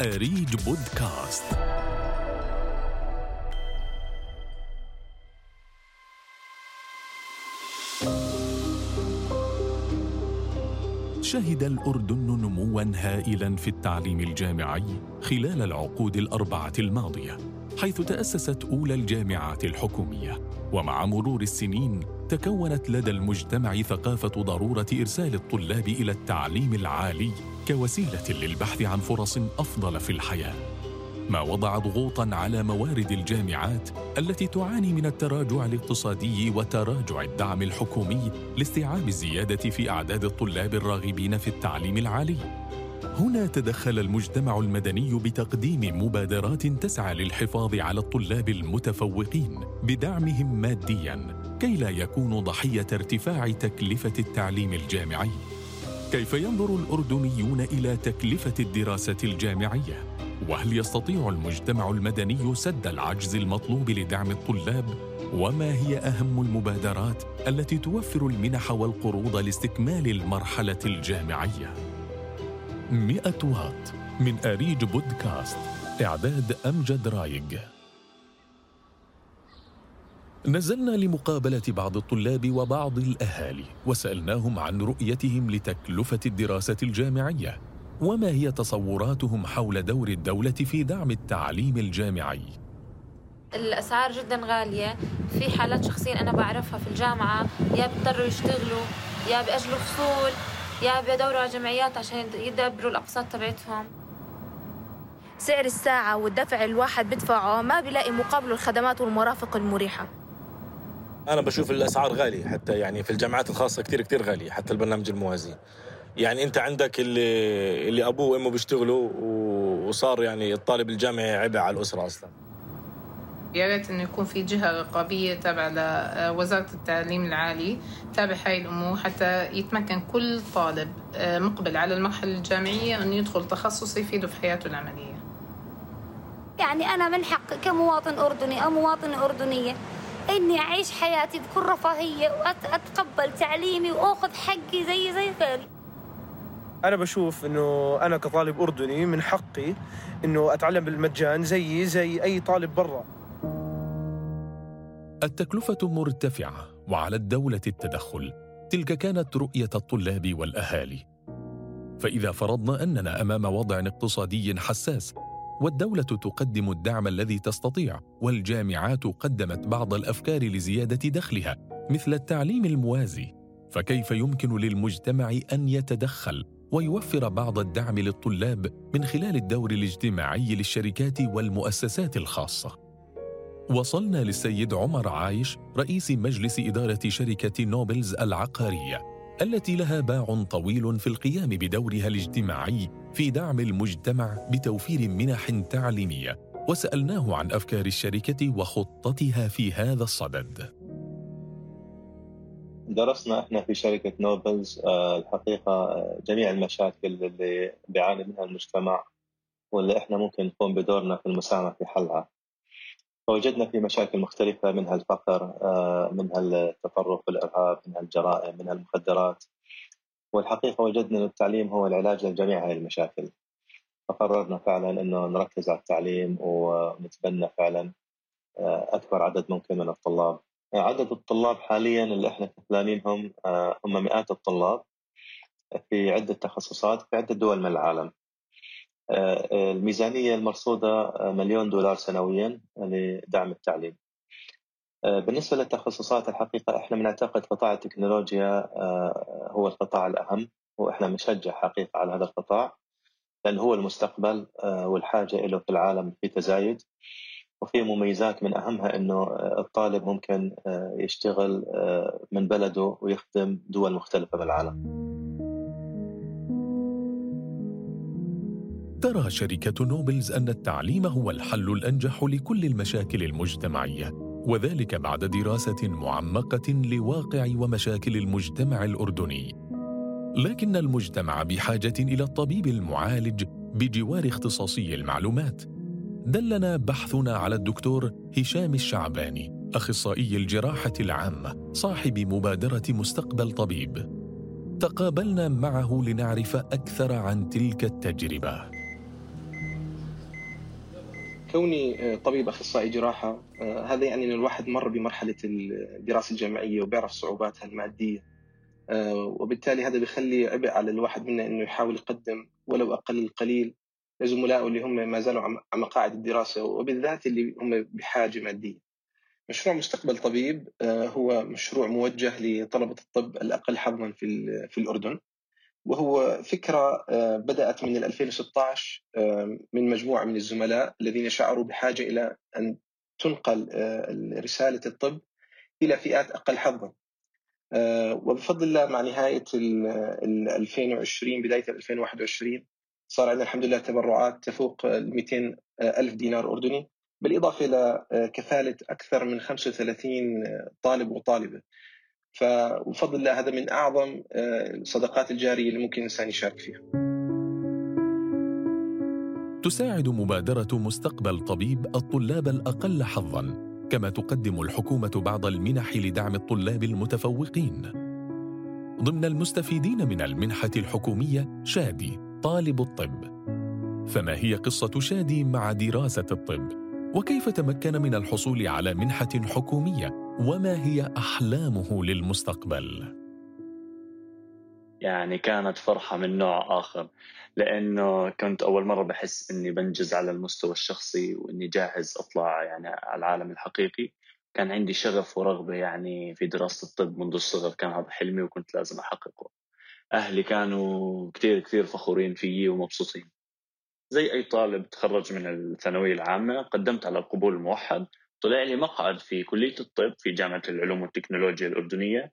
أريج بودكاست. شهد الأردن نمواً هائلاً في التعليم الجامعي خلال العقود الأربعة الماضية. حيث تأسست أولى الجامعات الحكومية. ومع مرور السنين تكونت لدى المجتمع ثقافة ضرورة إرسال الطلاب إلى التعليم العالي كوسيلة للبحث عن فرص أفضل في الحياة. ما وضع ضغوطا على موارد الجامعات التي تعاني من التراجع الاقتصادي وتراجع الدعم الحكومي لاستيعاب الزيادة في أعداد الطلاب الراغبين في التعليم العالي. هنا تدخل المجتمع المدني بتقديم مبادرات تسعى للحفاظ على الطلاب المتفوقين بدعمهم ماديا كي لا يكونوا ضحية ارتفاع تكلفة التعليم الجامعي. كيف ينظر الأردنيون إلى تكلفة الدراسة الجامعية؟ وهل يستطيع المجتمع المدني سد العجز المطلوب لدعم الطلاب؟ وما هي أهم المبادرات التي توفر المنح والقروض لاستكمال المرحلة الجامعية؟ 100 واط من أريج بودكاست إعداد أمجد رايق. نزلنا لمقابلة بعض الطلاب وبعض الأهالي وسألناهم عن رؤيتهم لتكلفة الدراسة الجامعية وما هي تصوراتهم حول دور الدولة في دعم التعليم الجامعي. الأسعار جدا غالية. في حالات شخصيا أنا بعرفها في الجامعة يا بيضطروا يشتغلوا يا بيأجلوا فصول. يا بيدوروا على جمعيات عشان يدبروا الأقساط تبعتهم. سعر الساعة والدفع الواحد بدفعه ما بيلاقي مقابله الخدمات والمرافق المريحة. أنا بشوف الأسعار غالية حتى يعني في الجامعات الخاصة كتير كتير غالية حتى البرنامج الموازي يعني أنت عندك اللي اللي أبوه وأمه بيشتغلوا وصار يعني الطالب الجامعي عبء على الأسرة أصلاً. يا ريت إنه يكون في جهة رقابية تابعة لوزارة التعليم العالي تابع هاي الأمور حتى يتمكن كل طالب آه، مقبل على المرحلة الجامعية إنه يدخل تخصص يفيده في حياته العملية. يعني أنا من حق كمواطن أردني أو مواطنة أردنية إني أعيش حياتي بكل رفاهية واتقبل تعليمي وأخذ حقي زي زي غيري. أنا بشوف إنه أنا كطالب أردني من حقي إنه أتعلم بالمجان زيي زي أي طالب برا. التكلفة مرتفعة وعلى الدولة التدخل تلك كانت رؤية الطلاب والأهالي. فإذا فرضنا أننا أمام وضع اقتصادي حساس والدولة تقدم الدعم الذي تستطيع والجامعات قدمت بعض الأفكار لزيادة دخلها مثل التعليم الموازي. فكيف يمكن للمجتمع أن يتدخل ويوفر بعض الدعم للطلاب من خلال الدور الاجتماعي للشركات والمؤسسات الخاصة؟ وصلنا للسيد عمر عايش رئيس مجلس إدارة شركة نوبلز العقارية التي لها باع طويل في القيام بدورها الاجتماعي في دعم المجتمع بتوفير منح تعليمية. وسألناه عن أفكار الشركة وخطتها في هذا الصدد. درسنا إحنا في شركة نوبلز آه، الحقيقة آه، جميع المشاكل اللي بيعاني منها المجتمع واللي إحنا ممكن نقوم بدورنا في المساهمة في حلها. فوجدنا في مشاكل مختلفة منها الفقر آه، منها التطرف والإرهاب منها الجرائم منها المخدرات والحقيقة وجدنا أن التعليم هو العلاج لجميع هذه المشاكل. فقررنا فعلا أنه نركز على التعليم ونتبنى فعلا آه، أكبر عدد ممكن من الطلاب. عدد الطلاب حاليا اللي إحنا كفلانينهم آه، هم مئات الطلاب في عدة تخصصات في عدة دول من العالم. الميزانية المرصودة آه، مليون دولار سنويا لدعم التعليم. بالنسبة للتخصصات الحقيقة إحنا بنعتقد قطاع التكنولوجيا هو القطاع الأهم وإحنا بنشجع حقيقة على هذا القطاع لأنه هو المستقبل والحاجة له في العالم في تزايد. وفي مميزات من أهمها أنه الطالب ممكن يشتغل من بلده ويخدم دول مختلفة بالعالم. ترى شركة نوبلز أن التعليم هو الحل الأنجح لكل المشاكل المجتمعية وذلك بعد دراسة معمقة لواقع ومشاكل المجتمع الأردني. لكن المجتمع بحاجة إلى الطبيب المعالج بجوار اختصاصي المعلومات. دلنا بحثنا على الدكتور هشام الشعباني أخصائي الجراحة العامة صاحب مبادرة مستقبل طبيب. تقابلنا معه لنعرف أكثر عن تلك التجربة. كوني طبيب أخصائي جراحة هذا يعني إن الواحد مر بمرحلة الدراسة الجامعية وبيعرف صعوباتها المادية وبالتالي هذا بيخلي عبء على الواحد منا إنه يحاول يقدم ولو أقل القليل لزملائه اللي هم ما زالوا على مقاعد الدراسة وبالذات اللي هم بحاجة مادية. مشروع مستقبل طبيب هو مشروع موجه لطلبة الطب الأقل حظا في في الأردن وهو فكرة بدأت من 2016 من مجموعة من الزملاء الذين شعروا بحاجة إلى أن تنقل رسالة الطب إلى فئات أقل حظا. وبفضل الله مع نهاية ال 2020 بداية 2021 صار عندنا الحمد لله تبرعات تفوق ال 200 ألف دينار أردني بالإضافة إلى كفالة أكثر من 35 طالب وطالبة. فبفضل الله هذا من أعظم الصدقات الجارية اللي ممكن الإنسان يشارك فيها تساعد مبادرة مستقبل طبيب الطلاب الأقل حظاً كما تقدم الحكومة بعض المنح لدعم الطلاب المتفوقين ضمن المستفيدين من المنحة الحكومية شادي طالب الطب فما هي قصة شادي مع دراسة الطب؟ وكيف تمكن من الحصول على منحة حكومية؟ وما هي أحلامه للمستقبل؟ يعني كانت فرحة من نوع آخر لأنه كنت أول مرة بحس إني بنجز على المستوى الشخصي وإني جاهز أطلع يعني على العالم الحقيقي. كان عندي شغف ورغبة يعني في دراسة الطب منذ الصغر كان هذا حلمي وكنت لازم أحققه. أهلي كانوا كثير كثير فخورين فيي ومبسوطين. زي أي طالب تخرج من الثانوية العامة قدمت على القبول الموحد طلع لي مقعد في كلية الطب في جامعة العلوم والتكنولوجيا الأردنية.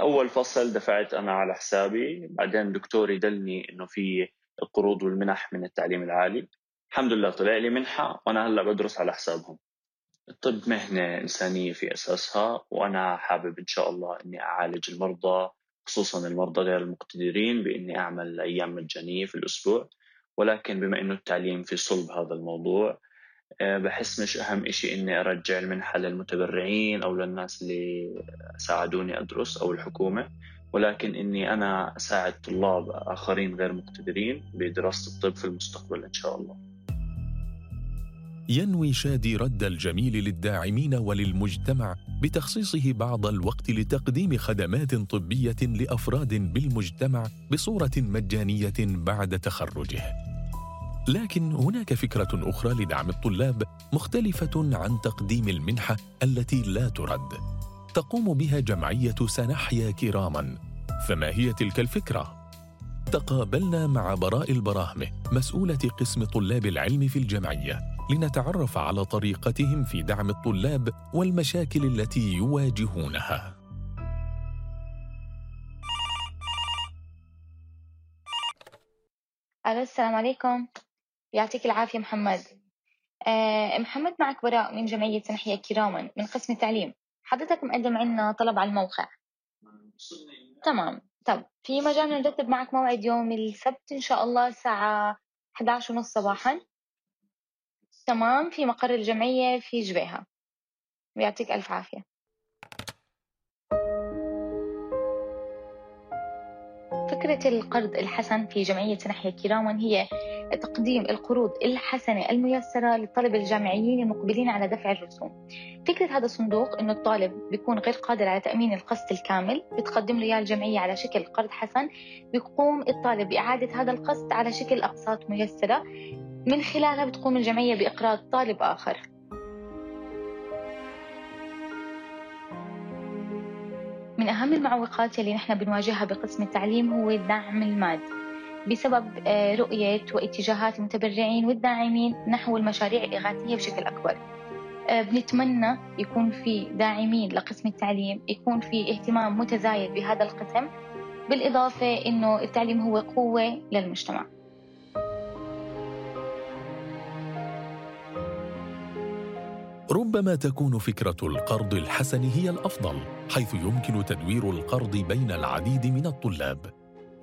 أول فصل دفعت أنا على حسابي. بعدين دكتوري دلني إنه في القروض والمنح من التعليم العالي. الحمد لله طلع لي منحة وأنا هلأ بدرس على حسابهم. الطب مهنة إنسانية في أساسها وأنا حابب إن شاء الله إني أعالج المرضى خصوصا المرضى غير المقتدرين بإني أعمل أيام مجانية في الأسبوع. ولكن بما إنه التعليم في صلب هذا الموضوع بحس مش أهم إشي إني أرجع المنحة للمتبرعين أو للناس اللي ساعدوني أدرس أو الحكومة ولكن إني أنا أساعد طلاب آخرين غير مقتدرين بدراسة الطب في المستقبل إن شاء الله. ينوي شادي رد الجميل للداعمين وللمجتمع بتخصيصه بعض الوقت لتقديم خدمات طبية لأفراد بالمجتمع بصورة مجانية بعد تخرجه. لكن هناك فكرة أخرى لدعم الطلاب مختلفة عن تقديم المنحة التي لا ترد. تقوم بها جمعية سنحيا كراما. فما هي تلك الفكرة؟ تقابلنا مع براء البراهمة مسؤولة قسم طلاب العلم في الجمعية لنتعرف على طريقتهم في دعم الطلاب والمشاكل التي يواجهونها. السلام عليكم. يعطيك العافية محمد. أه محمد معك براء من جمعية سنحيا كراما من قسم التعليم. حضرتك مقدم عنا طلب على الموقع. تمام. طب في مجال نرتب معك موعد يوم السبت إن شاء الله الساعة 11 ونص صباحا. تمام. في مقر الجمعية في جبيها ويعطيك ألف عافية. فكرة القرض الحسن في جمعية نحيا كراما هي تقديم القروض الحسنة الميسرة للطلبة الجامعيين المقبلين على دفع الرسوم. فكرة هذا الصندوق أنه الطالب بيكون غير قادر على تأمين القسط الكامل بتقدم له إياه الجمعية على شكل قرض حسن بيقوم الطالب بإعادة هذا القسط على شكل أقساط ميسرة. من خلالها بتقوم الجمعية بإقراض طالب آخر. من أهم المعوقات اللي نحن بنواجهها بقسم التعليم هو الدعم المادي. بسبب آه، رؤية واتجاهات المتبرعين والداعمين نحو المشاريع الإغاثية بشكل أكبر. آه، بنتمنى يكون في داعمين لقسم التعليم يكون في اهتمام متزايد بهذا القسم بالإضافة أنه التعليم هو قوة للمجتمع. ربما تكون فكرة القرض الحسن هي الأفضل حيث يمكن تدوير القرض بين العديد من الطلاب.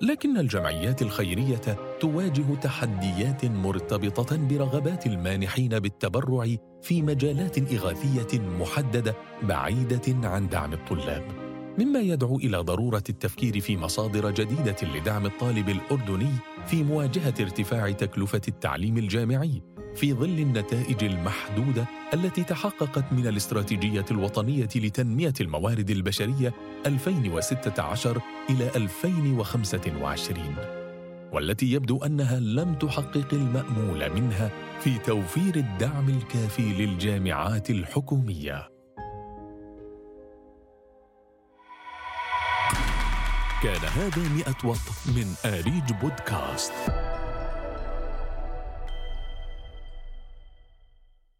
لكن الجمعيات الخيرية تواجه تحديات مرتبطة برغبات المانحين بالتبرع في مجالات إغاثية محددة بعيدة عن دعم الطلاب. مما يدعو إلى ضرورة التفكير في مصادر جديدة لدعم الطالب الأردني في مواجهة ارتفاع تكلفة التعليم الجامعي. في ظل النتائج المحدودة التي تحققت من الاستراتيجية الوطنية لتنمية الموارد البشرية 2016 إلى 2025 والتي يبدو أنها لم تحقق المأمول منها في توفير الدعم الكافي للجامعات الحكومية. كان هذا مئة وط من آريج بودكاست.